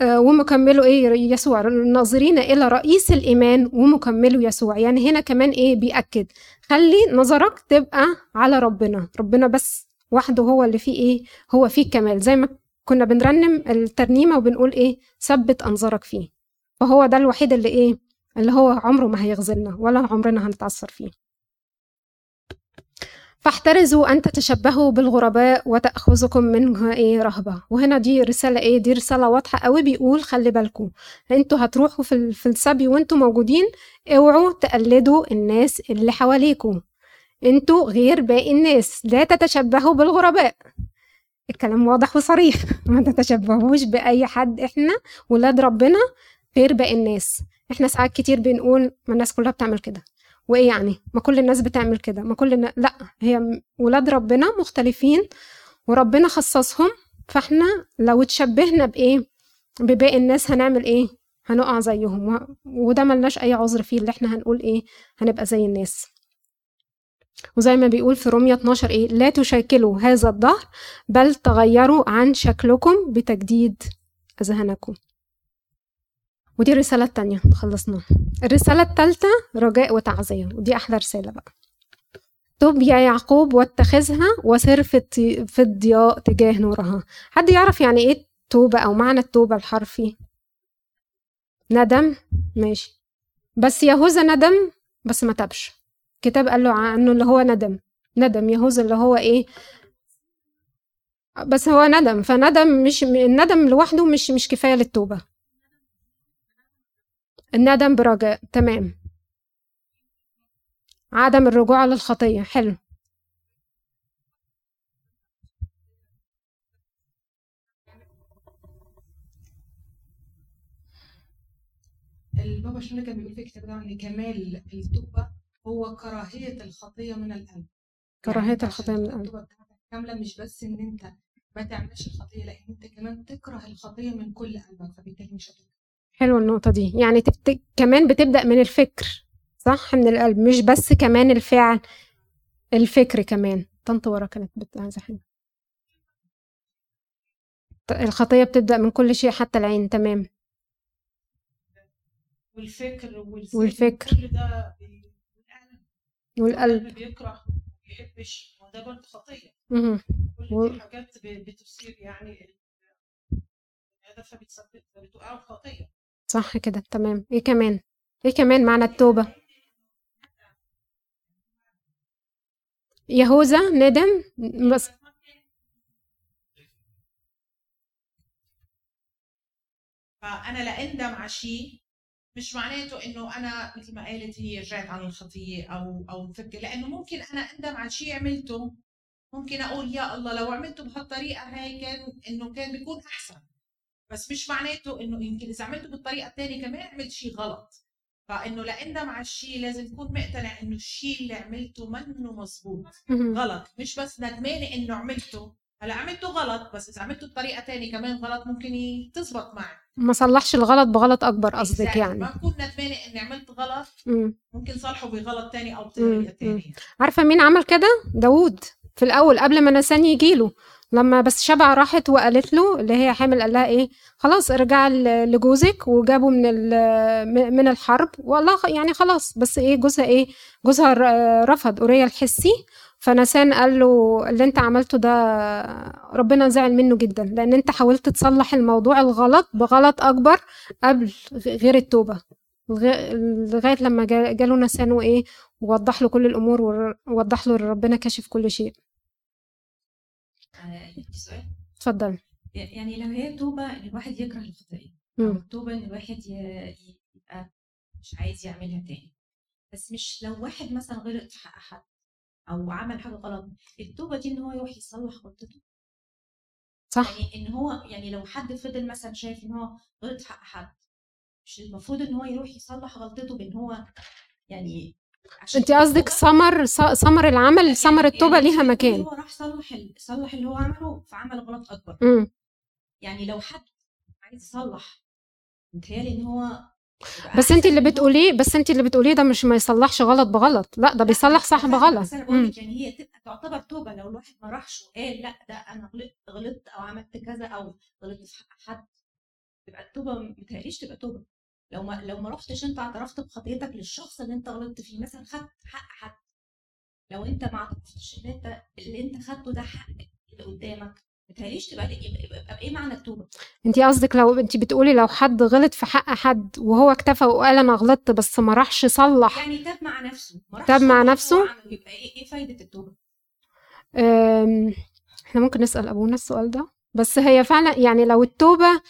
آه، ومكمله إيه؟ يسوع. ناظرين إلى رئيس الإيمان ومكمله يسوع. يعني هنا كمان إيه؟ بيأكد. خلي نظرك تبقى على ربنا. ربنا بس وحده هو اللي فيه إيه؟ هو فيه الكمال. زي ما كنا بنرنم الترنيمة وبنقول إيه؟ ثبت انظارك فيه. فهو ده الوحيد اللي إيه؟ اللي هو عمره ما هيغزلنا ولا عمرنا هنتأثر فيه. فاحترزوا أن تتشبهوا بالغرباء وتأخذكم منها إيه رهبة. وهنا دي رسالة إيه؟ دي رسالة واضحة قوي. بيقول خلي بالكم أنتوا هتروحوا في, في السبي وانتوا موجودين اوعوا تقلدوا الناس اللي حواليكم. أنتوا غير باقي الناس. لا تتشبهوا بالغرباء. الكلام واضح وصريح. ما تتشبهوش بأي حد إحنا ولاد ربنا غير باقي الناس. إحنا ساعات كتير بنقول ما الناس كلها بتعمل كده. وايه يعني ما كل الناس بتعمل كده. ما كل الناس لا هي ولاد ربنا مختلفين وربنا خصصهم فاحنا لو اتشبهنا بإيه؟ بباقي الناس هنعمل إيه؟ هنقع زيهم. وده ملناش أي عذر فيه اللي إحنا هنقول إيه؟ هنبقى زي الناس. وزي ما بيقول في رومية 12 إيه؟ لا تشكلوا هذا الظهر بل تغيروا عن شكلكم بتجديد أذهانكم. ودي الرسالة التانية خلصنا. الرسالة التالتة رجاء وتعزية. ودي أحلى رسالة بقى. تب يا يعقوب واتخذها وسر في, في الضياء تجاه نورها. حد يعرف يعني إيه توبة أو معنى التوبة الحرفي؟ ندم؟ ماشي. بس يهوذا ندم بس ما تبش كتاب قال له عنه اللي هو ندم. ندم. يهوذا اللي هو إيه؟ بس هو ندم. فندم مش الندم لوحده مش مش كفاية للتوبة. الندم برجاء تمام. عدم الرجوع للخطية حلو. البابا شنو كان بيقول في الكتاب ده؟ إن كمال التوبة هو كراهية الخطية من القلب. كراهية يعني الخطية من القلب. كاملة مش بس إن أنت ما تعملش الخطية لا أنت كمان تكره الخطية من كل قلبك فبالتالي مش هتكره حلوة النقطة دي. يعني تبت... كمان بتبدأ من الفكر صح؟ من القلب مش بس كمان الفعل الفكر كمان. طنط ورا كانت عايزة حاجة. الخطية بتبدأ من كل شيء حتى العين. تمام. والفكر والفكر. كل ده والقلب. بيكره بيحبش. وده برضه خطية. كل دي حاجات بتصير يعني هدفها بتثبت بتوقعه في خطية. صح كده تمام. إيه كمان؟ إيه كمان معنى التوبة؟ يهوذا ندم بس فأنا لا اندم على شيء مش معناته إنه أنا مثل ما قالت هي رجعت عن الخطية أو أو فكر لأنه ممكن أنا اندم على شيء عملته ممكن أقول يا الله لو عملته بهالطريقة هاي كان إنه كان بيكون أحسن. بس مش معناته إنه يمكن إذا عملته بالطريقة الثانية كمان عملت شيء غلط. فإنه لاندم على الشيء لازم تكون مقتنع إنه الشيء اللي عملته منه مزبوط غلط. مش بس ندمانه إنه عملته. هلأ عملته غلط بس إذا عملته بطريقة ثانية كمان غلط ممكن تزبط معي ما صلحش الغلط بغلط أكبر قصدك يعني. ما بكون ندمانه إني عملت غلط ممكن صلحه بغلط ثاني أو بطريقة ثانية عارفة مين عمل كده؟ داوود. في الأول قبل ما نسان يجيله لما بس شبع راحت وقالت له اللي هي حامل قال لها إيه خلاص ارجع لجوزك وجابوا من من الحرب. والله يعني خلاص بس إيه جوزها إيه جوزها رفض أوريا الحسي. فنسان قال له اللي أنت عملته ده ربنا زعل منه جدا لأن أنت حاولت تصلح الموضوع الغلط بغلط أكبر قبل غير التوبة. لغاية لما جاله نسان وايه ووضح له كل الأمور ووضح له ربنا كشف كل شيء. سؤال اتفضل. يعني لو هي توبه إن الواحد يكره الخطيه أو توبه إن الواحد يبقى مش عايز يعملها تاني. بس مش لو واحد مثلا غلط في حق حد أو عمل حاجة غلط التوبه دي إن هو يروح يصلح غلطته صح. يعني إن هو يعني لو حد فضل مثلا شايف إن هو غلط في حق حد مش المفروض إن هو يروح يصلح غلطته بإن هو يعني انت قصدك ثمر ثمر العمل يعني ثمر التوبة يعني ليها مكان. هو راح صلح صلح اللي هو عمله فعمل غلط أكبر. م. يعني لو حد عايز يصلح متهيألي إن هو بس انت اللي بتقوليه بس انت اللي بتقوليه ده مش ما يصلحش غلط بغلط. لا ده بيصلح صح بغلط بس أنا بقول لك يعني هي تبقى تعتبر توبة. لو الواحد ما راحش وقال لا ده أنا غلطت غلطت أو عملت كذا أو غلطت في حق حد تبقى التوبة متهيأليش تبقى توبة. لو ما لو ما رحتش انت اعترفت بخطيتك للشخص اللي انت غلطت فيه مثلا خدت حق حد. لو انت ما اعترفتش ان انت اللي انت خدته ده حق اللي قدامك متهيأليش تبقى يبقى إيه معنى التوبة؟ انت قصدك لو انت بتقولي لو حد غلط في حق حد وهو اكتفى وقال أنا غلطت بس ما راحش صلح. يعني تاب مع نفسه. تاب مع نفسه؟ يبقى إيه إيه فايدة التوبة؟ إحنا ممكن نسأل أبونا السؤال ده. بس هي فعلا يعني لو التوبة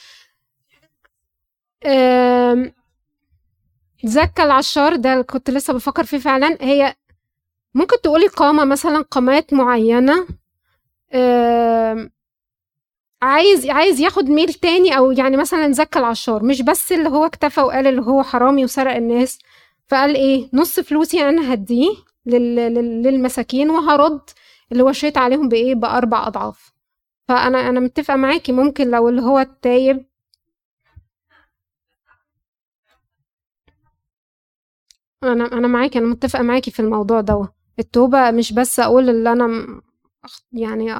زكى العشار ده كنت لسه بفكر فيه فعلا. هي ممكن تقولي قامة مثلا قامات معينة؟ عايز عايز ياخد ميل تاني أو يعني مثلا زكى العشار مش بس اللي هو اكتفى وقال اللي هو حرامي وسرق الناس. فقال إيه؟ نص فلوسي أنا هديه للمساكين وهرد اللي وشيت عليهم بإيه؟ بأربع أضعاف. فأنا أنا متفقة معاكي ممكن لو اللي هو التايب أنا أنا معاكي أنا متفقة معاكي في الموضوع ده التوبة مش بس أقول اللي أنا يعني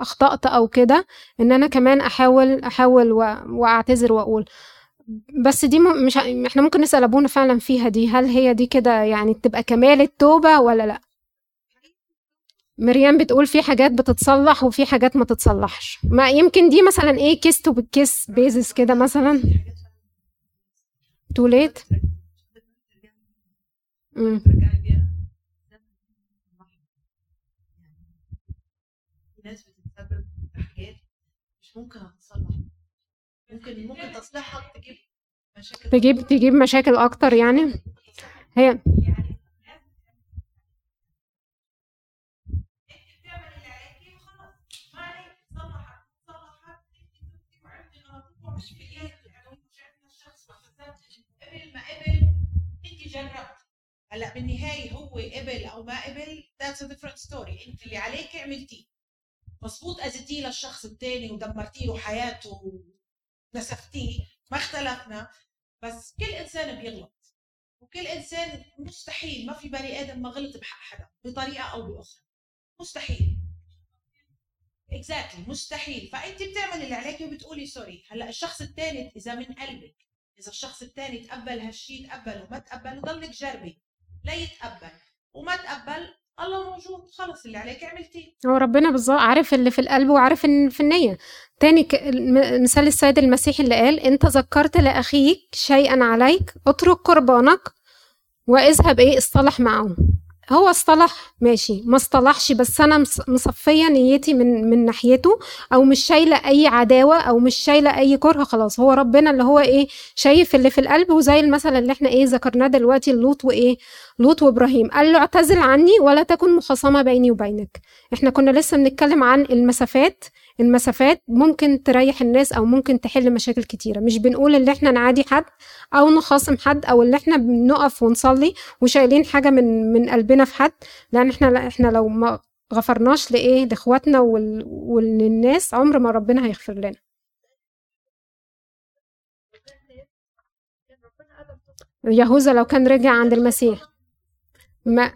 أخطأت أو كده إن أنا كمان أحاول أحاول وأعتذر وأقول. بس دي مش إحنا ممكن نسأل أبونا فعلا فيها دي هل هي دي كده يعني تبقى كمال التوبة ولا لأ؟ مريم بتقول في حاجات بتتصلح وفي حاجات ما تتصلحش. ما يمكن دي مثلا a case by case basis كده مثلا. امم ناس بتتسبب في حاجات مش ممكن هتصلح. ممكن ممكن تصليحها تجيب مشاكل تجيب تجيب مشاكل أكتر يعني. هي هلأ بالنهاية هو قبل أو ما قبل that's a different story أنت اللي عليك عملتيه. مظبوط أذيتيه للشخص الثاني ودمرتي له حياته ونسفتيه ما اختلفنا. بس كل إنسان بيغلط. وكل إنسان مستحيل. ما في بني آدم ما غلط بحق حدا بطريقة أو بأخرى. مستحيل. exactly exactly. مستحيل. فأنت بتعملي اللي عليك وبتقولي sorry هلأ الشخص الثاني إذا من قلبك إذا الشخص الثاني تقبل هالشيء تقبل وما تقبل ضلك جربي. لا يتقبل. وما تقبل الله موجود خلص اللي عليك عملتيه. هو ربنا بالظبط عارف اللي في القلب وعارف إن في النية. تاني ك... مثال السيد المسيح اللي قال انت ذكرت لأخيك شيئا عليك اترك قربانك وإذهب إيه اصطلح معه هو اصطلح ماشي ما اصطلحش بس أنا مصفية نيتي من من ناحيته أو مش شايلة أي عداوة أو مش شايلة أي كره خلاص هو ربنا اللي هو إيه شايف اللي في القلب وزي المثل اللي إحنا إيه ذكرناه دلوقتي لوط وإيه لوط وإبراهيم قال له اعتزل عني ولا تكن مخاصمة بيني وبينك. إحنا كنا لسه بنتكلم عن المسافات المسافات ممكن تريح الناس أو ممكن تحل مشاكل كتيرة. مش بنقول إن إحنا نعادي حد أو نخاصم حد أو إن إحنا بنقف ونصلي وشايلين حاجة من من قلبنا في حد. لأن إحنا إحنا لو ما غفرناش لإيه؟ لإخواتنا وللناس عمر ما ربنا هيغفر لنا. يهوذا لو كان رجع عند المسيح. ما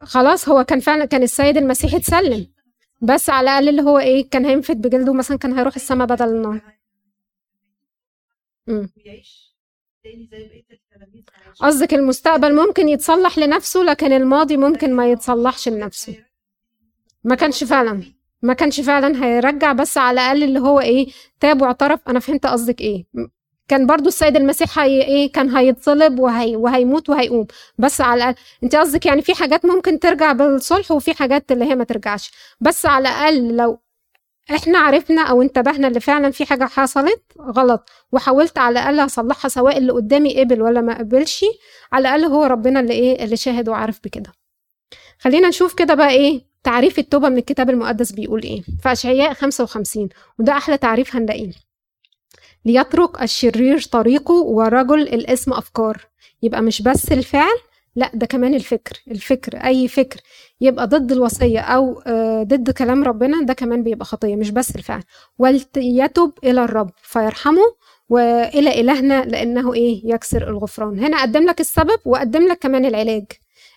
خلاص هو كان فعلا كان السيد المسيح اتسلم. بس على الأقل اللي هو إيه كان هينفد بجلده مثلا كان هيروح السما بدل النار قصدك المستقبل ممكن يتصلح لنفسه لكن الماضي ممكن ما يتصلحش لنفسه. ما كانش فعلا. ما كانش فعلا هيرجع بس على الأقل اللي هو إيه تاب واعترف. أنا فهمت قصدك إيه. كان برضو السيد المسيح هي إيه كان هيتصلب وهي وهيموت وهيقوم. بس على الأقل أنت قصدك يعني في حاجات ممكن ترجع بالصلح وفي حاجات اللي هي ما ترجعش. بس على الأقل لو إحنا عرفنا أو انتبهنا اللي فعلا في حاجة حصلت غلط وحاولت على الأقل أصلحها سواء اللي قدامي قبل ولا ما قبلش على الأقل هو ربنا اللي إيه اللي شاهد وعارف بكده. خلينا نشوف كده بقى إيه تعريف التوبة من الكتاب المقدس بيقول إيه. في أشعياء 55 وده أحلى تعريف هنلاقيه. ليترك الشرير طريقه ورجل الاسم أفكار. يبقى مش بس الفعل لا ده كمان الفكر. الفكر أي فكر يبقى ضد الوصية أو ضد كلام ربنا ده كمان بيبقى خطية مش بس الفعل. وليتب إلى الرب فيرحمه وإلى إلهنا لأنه إيه؟ يكسر الغفران. هنا قدم لك السبب وقدم لك كمان العلاج.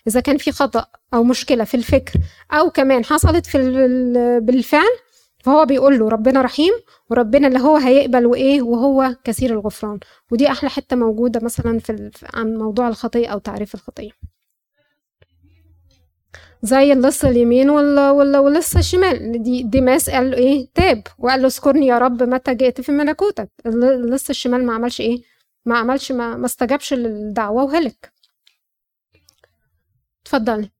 إذا كان في خطأ أو مشكلة في الفكر أو كمان حصلت في بالفعل فهو بيقول له ربنا رحيم وربنا اللي هو هيقبل وإيه؟ وهو كثير الغفران. ودي أحلى حتة موجودة مثلا في عن موضوع الخطيه أو تعريف الخطيه زي اللص اليمين واللص الشمال. دي ديماس قال له إيه؟ تاب. وقال له اذكرني يا رب متى جئت في ملكوتك. اللص الشمال ما عملش إيه؟ ما عملش ما, ما استجابش للدعوة وهلك. اتفضلي.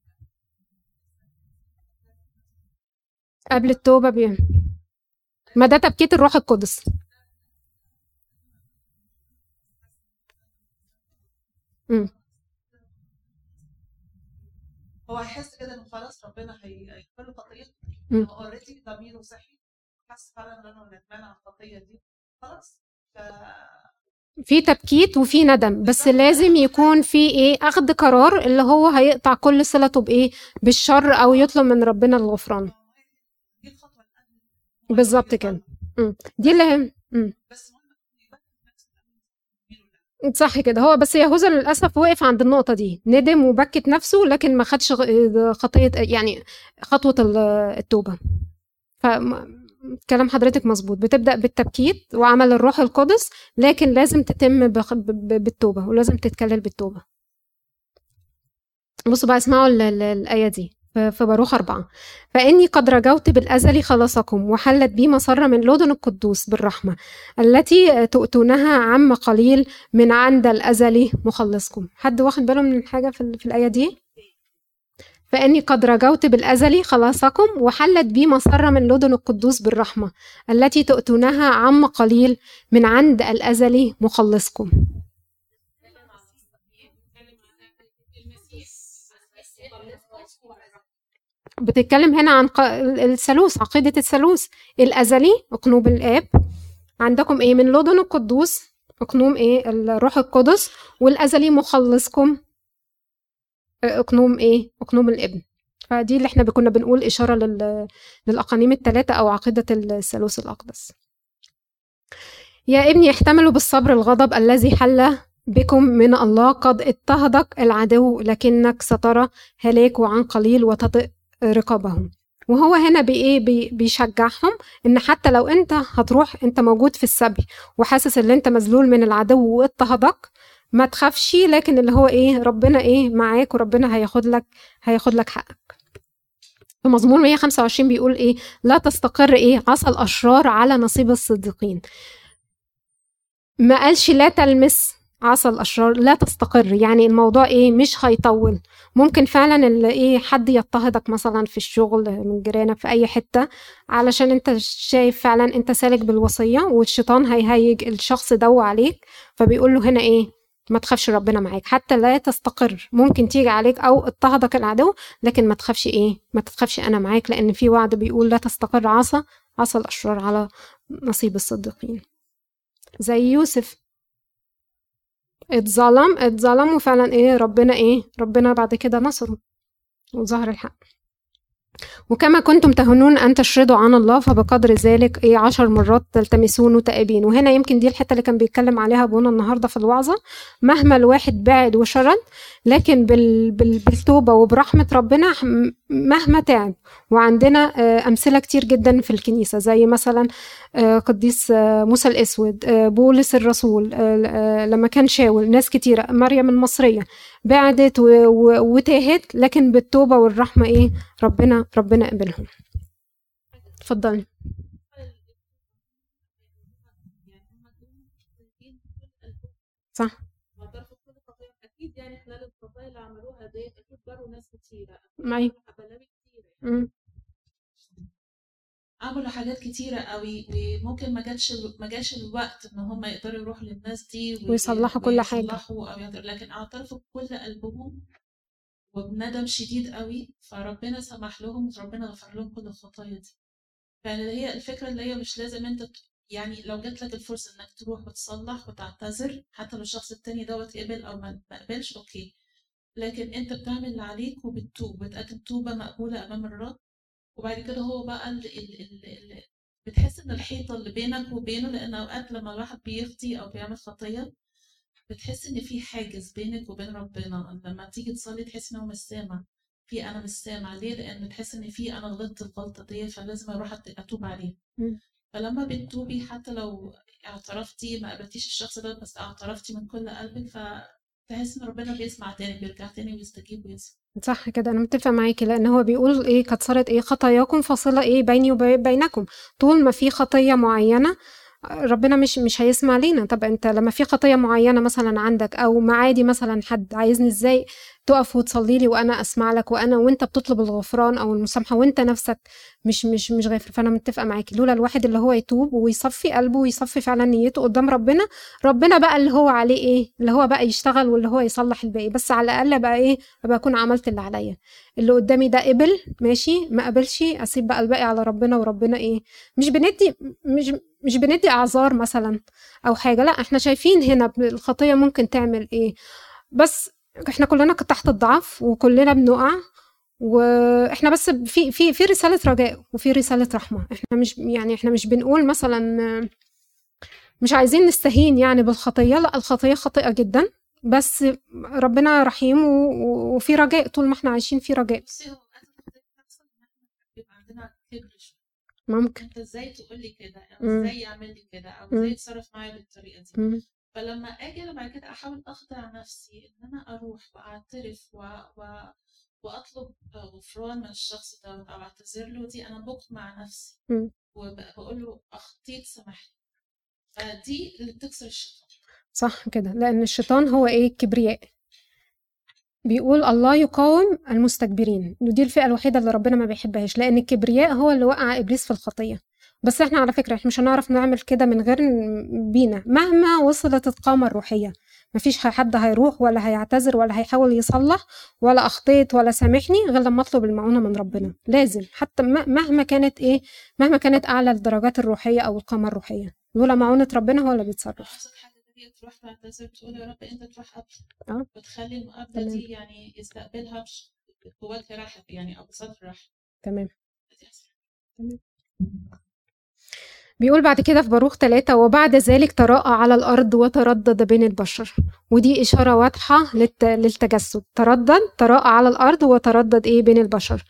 قبل التوبة بيه ما ده تبكيت الروح القدس. امم هو هيحس كده إنه خلاص ربنا هيغفر له خطيته هو اوريدي ضميره صحي. حس فعلا إن أنا ندمان على الخطيه دي. خلاص. ف في تبكيت وفي ندم. بس لازم يكون في إيه؟ أخذ قرار اللي هو هيقطع كل صلته بإيه؟ بالشر أو يطلب من ربنا الغفران. بالظبط كده. دي اللي بس صح كده. هو بس يهوذا للأسف وقف عند النقطة دي. ندم وبكت نفسه لكن ما خدش خطية يعني خطوة التوبة. ف كلام حضرتك مظبوط. بتبدأ بالتبكيت وعمل الروح القدس لكن لازم تتم بالتوبة ولازم تتكلل بالتوبة. بصوا بقى اسمعوا الآية دي. في باروخ أربعة. فإني قد رجوت بالأزل خلاصكم وحلت بي مسرة من لدن القدوس بالرحمة التي تؤتونها عم قليل من عند الأزل مخلصكم. حد واخد باله من حاجة في, الآية دي؟ فإني قد رجوت بالأزل خلاصكم وحلت بي مسرة من لدن القدوس بالرحمة التي تؤتونها عم قليل من عند الأزل مخلصكم. بتتكلم هنا عن الثالوث عقيدة الثالوث. الأزلي أقنوم الآب. عندكم إيه؟ من لدن القدوس أقنوم إيه؟ الروح القدس. والأزلي مخلصكم. أقنوم إيه؟ أقنوم الابن. فدي اللي إحنا كنا بنقول إشارة لل... للأقانيم الثلاثة أو عقيدة الثالوث الأقدس. يا ابني احتملوا بالصبر الغضب الذي حل بكم من الله قد اضطهدك العدو لكنك سترى هلاكه عن قليل وتطئ رقابهم. وهو هنا بايه بي بيشجعهم إن حتى لو أنت هتروح أنت موجود في السبي وحاسس إن أنت مذلول من العدو واضطهدك ما تخافش لكن اللي هو إيه ربنا إيه معاك وربنا هياخد لك هياخد لك حقك. في مزمور 125 بيقول إيه لا تستقر إيه عصا الأشرار على نصيب الصديقين. ما قالش لا تلمس عصا الاشرار لا تستقر. يعني الموضوع إيه مش هيطول. ممكن فعلا اللي إيه حد يضطهدك مثلا في الشغل من جيرانك في أي حتة علشان أنت شايف فعلا أنت سالك بالوصية والشيطان هيهيج الشخص ده عليك. فبيقول له هنا إيه ما تخافش ربنا معاك. حتى لا تستقر. ممكن تيجي عليك أو اضطهدك العدو لكن ما تخافش إيه ما تخافش أنا معاك. لأن في وعد بيقول لا تستقر عصا عصا الأشرار على نصيب الصديقين. زي يوسف. اتظلم اتظلم وفعلا إيه ربنا إيه ربنا بعد كده نصره وظهر الحق. وكما كنتم تهنون أن تشردوا عن الله فبقدر ذلك إيه عشر مرات تلتمسون تائبين وهنا يمكن دي الحتة اللي كان بيتكلم عليها أبونا النهاردة في الوعظة. مهما الواحد بعد وشرد لكن بال بال بالتوبة وبرحمة ربنا مهما تعب. وعندنا آه، أمثلة كتير جدا في الكنيسة زي مثلا آه، قديس آه، موسى الأسود بولس الرسول لما كان شاول ناس كتيرة مريم المصرية. بعدت وتاهت لكن بالتوبة والرحمة إيه ربنا ربنا قبلهم اتفضلي صح. ديت أكيد جروا ناس كتيرة أيوه عملوا حاجات كتيرة قوي وممكن ما جاتش ما جاش الوقت إن هم يقدروا يروحوا للناس دي ويصلحوا كل حاجة. ويصلحوا أو لكن اعترفوا بكل قلبهم وبندم شديد قوي فربنا سمح لهم وربنا غفر لهم كل الخطايا دي. فهي الفكرة اللي هي مش لازم أنت يعني لو جات لك الفرصة إنك تروح وتصلح وتعتذر حتى لو الشخص التاني دوت قبل أو ما قبلش أوكي. لكن أنت بتعمل اللي عليك وبتتوب بتقدم توبة مقبولة أمام الرب. وبعد كده هو بقى ال ال ال بتحس إن الحيطة اللي بينك وبينه لأن أوقات لما الواحد بيخطي أو بيعمل خطية بتحس إن في حاجز بينك وبين ربنا. لما تيجي تصلي تحس انه مش سامع. في أنا مش سامع. ليه؟ لأن بتحس إن في أنا غلطت الغلطة دي فلازم أروح أتوب عليه فلما بتتوبي حتى لو اعترفتي ما قابلتيش الشخص ده بس اعترفتي من كل قلبك فتحس ان ربنا بيسمع تاني بيرجع تاني ويستجيب ويسمع صح كده أنا متفق معاكي لأن هو بيقول إيه صارت إيه خطاياكم فاصله إيه بيني وبينكم طول ما في خطية معينة ربنا مش مش هيسمع لينا. طب انت لما في خطية معينة مثلا عندك أو معادي مثلا حد عايزني إزاي تقف وتصلي لي وأنا أسمع لك وأنا وأنت بتطلب الغفران أو المسامحة وأنت نفسك مش مش مش غافر فأنا متفقة معاكي لولا الواحد اللي هو يتوب ويصفي قلبه ويصفي فعلا نيته قدام ربنا ربنا بقى اللي هو عليه إيه؟ اللي هو بقى يشتغل واللي هو يصلح الباقي. بس على الأقل بقى إيه؟ أبقى أكون عملت اللي عليا. اللي قدامي ده قبل ماشي ما قبلش أسيب بقى الباقي على ربنا وربنا إيه؟ مش بندي مش مش بندي أعذار مثلا أو حاجة لا إحنا شايفين هنا الخطيه ممكن تعمل إيه. بس إحنا كلنا تحت الضعف وكلنا بنقع وإحنا بس في في في رسالة رجاء وفي رسالة رحمة. إحنا مش يعني إحنا مش بنقول مثلا مش عايزين نستهين يعني بالخطية لا الخطية خاطئه جدا. بس ربنا رحيم وفي رجاء طول ما إحنا عايشين في رجاء. ممكن. أنت إزاي تقول لي كده؟ أو إزاي يعمل لي كده؟ أو إزاي يتصرف معايا بالطريقة دي؟ فلما آجي أنا بعد كده أحاول اخدع نفسي إن أنا أروح وأعترف و... و... وأطلب غفران من الشخص ده أو أعتذر له دي أنا بقمع نفسي وبقول له أخطيت سامحني. فدي اللي بتكسر الشيطان. صح كده لأن الشيطان هو إيه؟ الكبرياء. بيقول الله يقاوم المستكبرين. ودي الفئة الوحيدة اللي ربنا ما بيحبهاش لأن الكبرياء هو اللي وقع إبليس في الخطية. بس إحنا على فكرة إحنا مش هنعرف نعمل كده من غير بينا. مهما وصلت القامة الروحية مفيش حد هيروح ولا هيعتذر ولا هيحاول يصلح ولا أخطيت ولا سامحني غير لما أطلب المعونة من ربنا. لازم حتى مهما كانت إيه مهما كانت أعلى الدرجات الروحية أو القامة الروحية. لولا معونة ربنا هو اللي بيتصرف. تروح تعتذر تقول يا رب أنت تروح قبل. آه. وتخلي المقابلة دي يعني يستقبلها بوجه رحب يعني أو بصدر رحب تمام. تمام. بيقول بعد كده في باروخ ثلاثة وبعد ذلك تراءى على الأرض وتردد بين البشر. ودي إشارة واضحة للتجسد. تردد تراءى على الأرض وتردد إيه؟ بين البشر.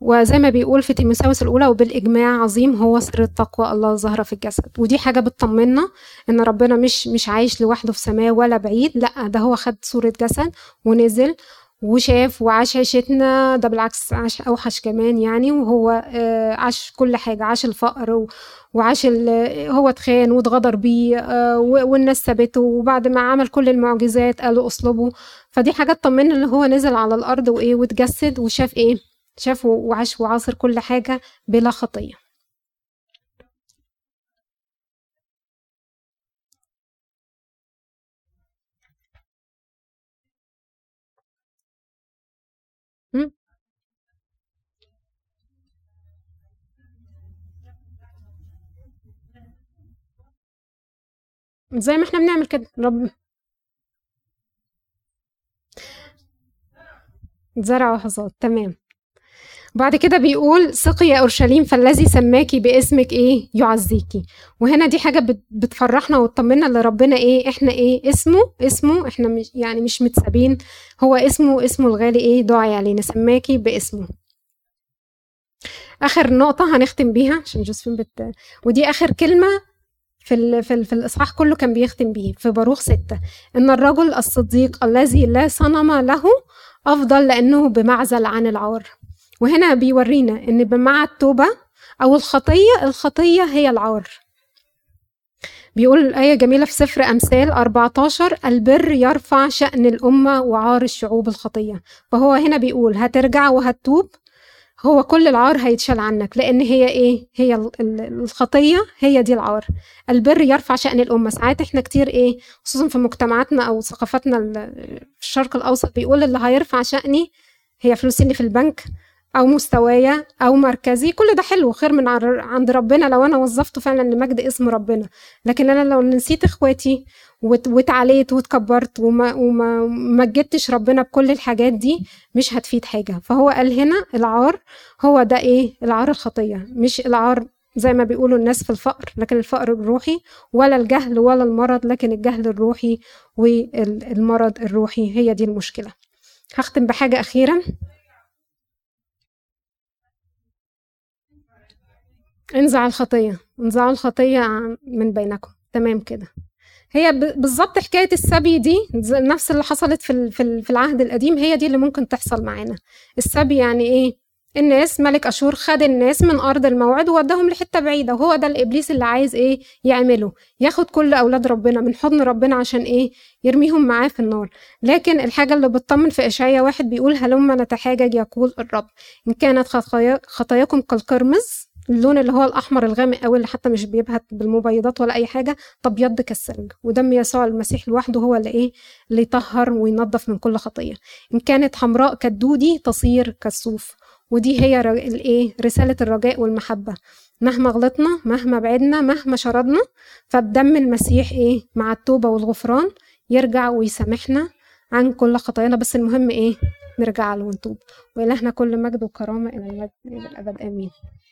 وزي ما بيقول في تيموساوس الأولى وبالإجماع عظيم هو سر التقوى الله ظاهرة في الجسد. ودي حاجة بتطمنا إن ربنا مش مش عايش لوحده في سماه ولا بعيد لأ ده هو خد صورة جسد ونزل وشاف وعاش عيشتنا ده بالعكس عاش أوحش كمان يعني وهو آه، عاش كل حاجة عاش الفقر وعاش هو اتخان واتغدر بيه آه، والناس سابته وبعد ما عمل كل المعجزات قالوا اصلبه. فدي حاجة تطمنا إن هو نزل على الأرض وإيه واتجسد وشاف إيه؟ شاف وعاش وعاصر كل حاجة بلا خطية. زي ما إحنا بنعمل كده رب زرع وحصاد تمام. بعد كده بيقول سقي يا أورشليم فالذي سماكي باسمك إيه؟ يعزيكي وهنا دي حاجة بتفرحنا وتطمنا لربنا إيه؟ إحنا إيه؟ اسمه اسمه إحنا مش يعني مش متسابين. هو اسمه اسمه الغالي إيه؟ دعي علينا. سماكي باسمه. آخر نقطة هنختم بيها عشان جوزفين بت... ودي آخر كلمة في ال في, ال في الإصحاح كله كان بيختم بيه. في باروخ ستة. إن الرجل الصديق الذي لا صنم له أفضل لأنه بمعزل عن العار. وهنا بيورينا إن مع التوبة أو الخطية الخطية هي العار. بيقول الآية جميلة في سفر أمثال 14 البر يرفع شأن الأمة وعار الشعوب الخطية. فهو هنا بيقول هترجع وهتتوب هو كل العار هيتشال عنك لأن هي إيه؟ هي الخطية هي دي العار. البر يرفع شأن الأمة. ساعات إحنا كتير إيه؟ خصوصا في مجتمعاتنا أو ثقافتنا في الشرق الأوسط بيقول اللي هيرفع شأني هي فلوسي اللي في البنك. أو مستوايا أو مركزي كل ده حلو خير من عند ربنا لو أنا وظفته فعلا لمجد اسم ربنا. لكن أنا لو نسيت إخواتي واتعليت واتكبرت وما وما مجدتش ربنا بكل الحاجات دي مش هتفيد حاجة. فهو قال هنا العار هو ده إيه؟ العار الخطية. مش العار زي ما بيقولوا الناس في الفقر لكن الفقر الروحي ولا الجهل ولا المرض لكن الجهل الروحي والمرض الروحي. هي دي المشكلة. هختم بحاجة أخيرة انزع الخطية. انزعوا الخطية من بينكم. تمام كده. هي بالظبط حكاية السبي دي نفس اللي حصلت في في العهد القديم هي دي اللي ممكن تحصل معانا. السبي يعني إيه؟ الناس ملك أشور خد الناس من أرض الموعد ووداهم لحتة بعيدة. وهو ده الإبليس اللي عايز إيه؟ يعمله. ياخد كل أولاد ربنا من حضن ربنا عشان إيه؟ يرميهم معاه في النار. لكن الحاجة اللي بتطمن في إشعيا واحد بيقول هلما نتحاجج يقول الرب. إن كانت خطاياكم كالقرمز اللون اللي هو الأحمر الغامق قوي اللي حتى مش بيبهت بالمبيضات ولا أي حاجة ابيض كالثلج. ودم يسوع المسيح لوحده هو اللي إيه؟ اللي يطهر وينظف من كل خطية. إن كانت حمراء كالدودي تصير كالصوف. ودي هي الإيه؟ رسالة الرجاء والمحبة. مهما غلطنا مهما بعدنا مهما شردنا فبدم المسيح إيه؟ مع التوبة والغفران يرجع ويسامحنا عن كل خطايانا. بس المهم إيه؟ نرجع له ونتوب. وإلهنا كل مجد وكرامة إلى المجد إلى الأبد. آمين.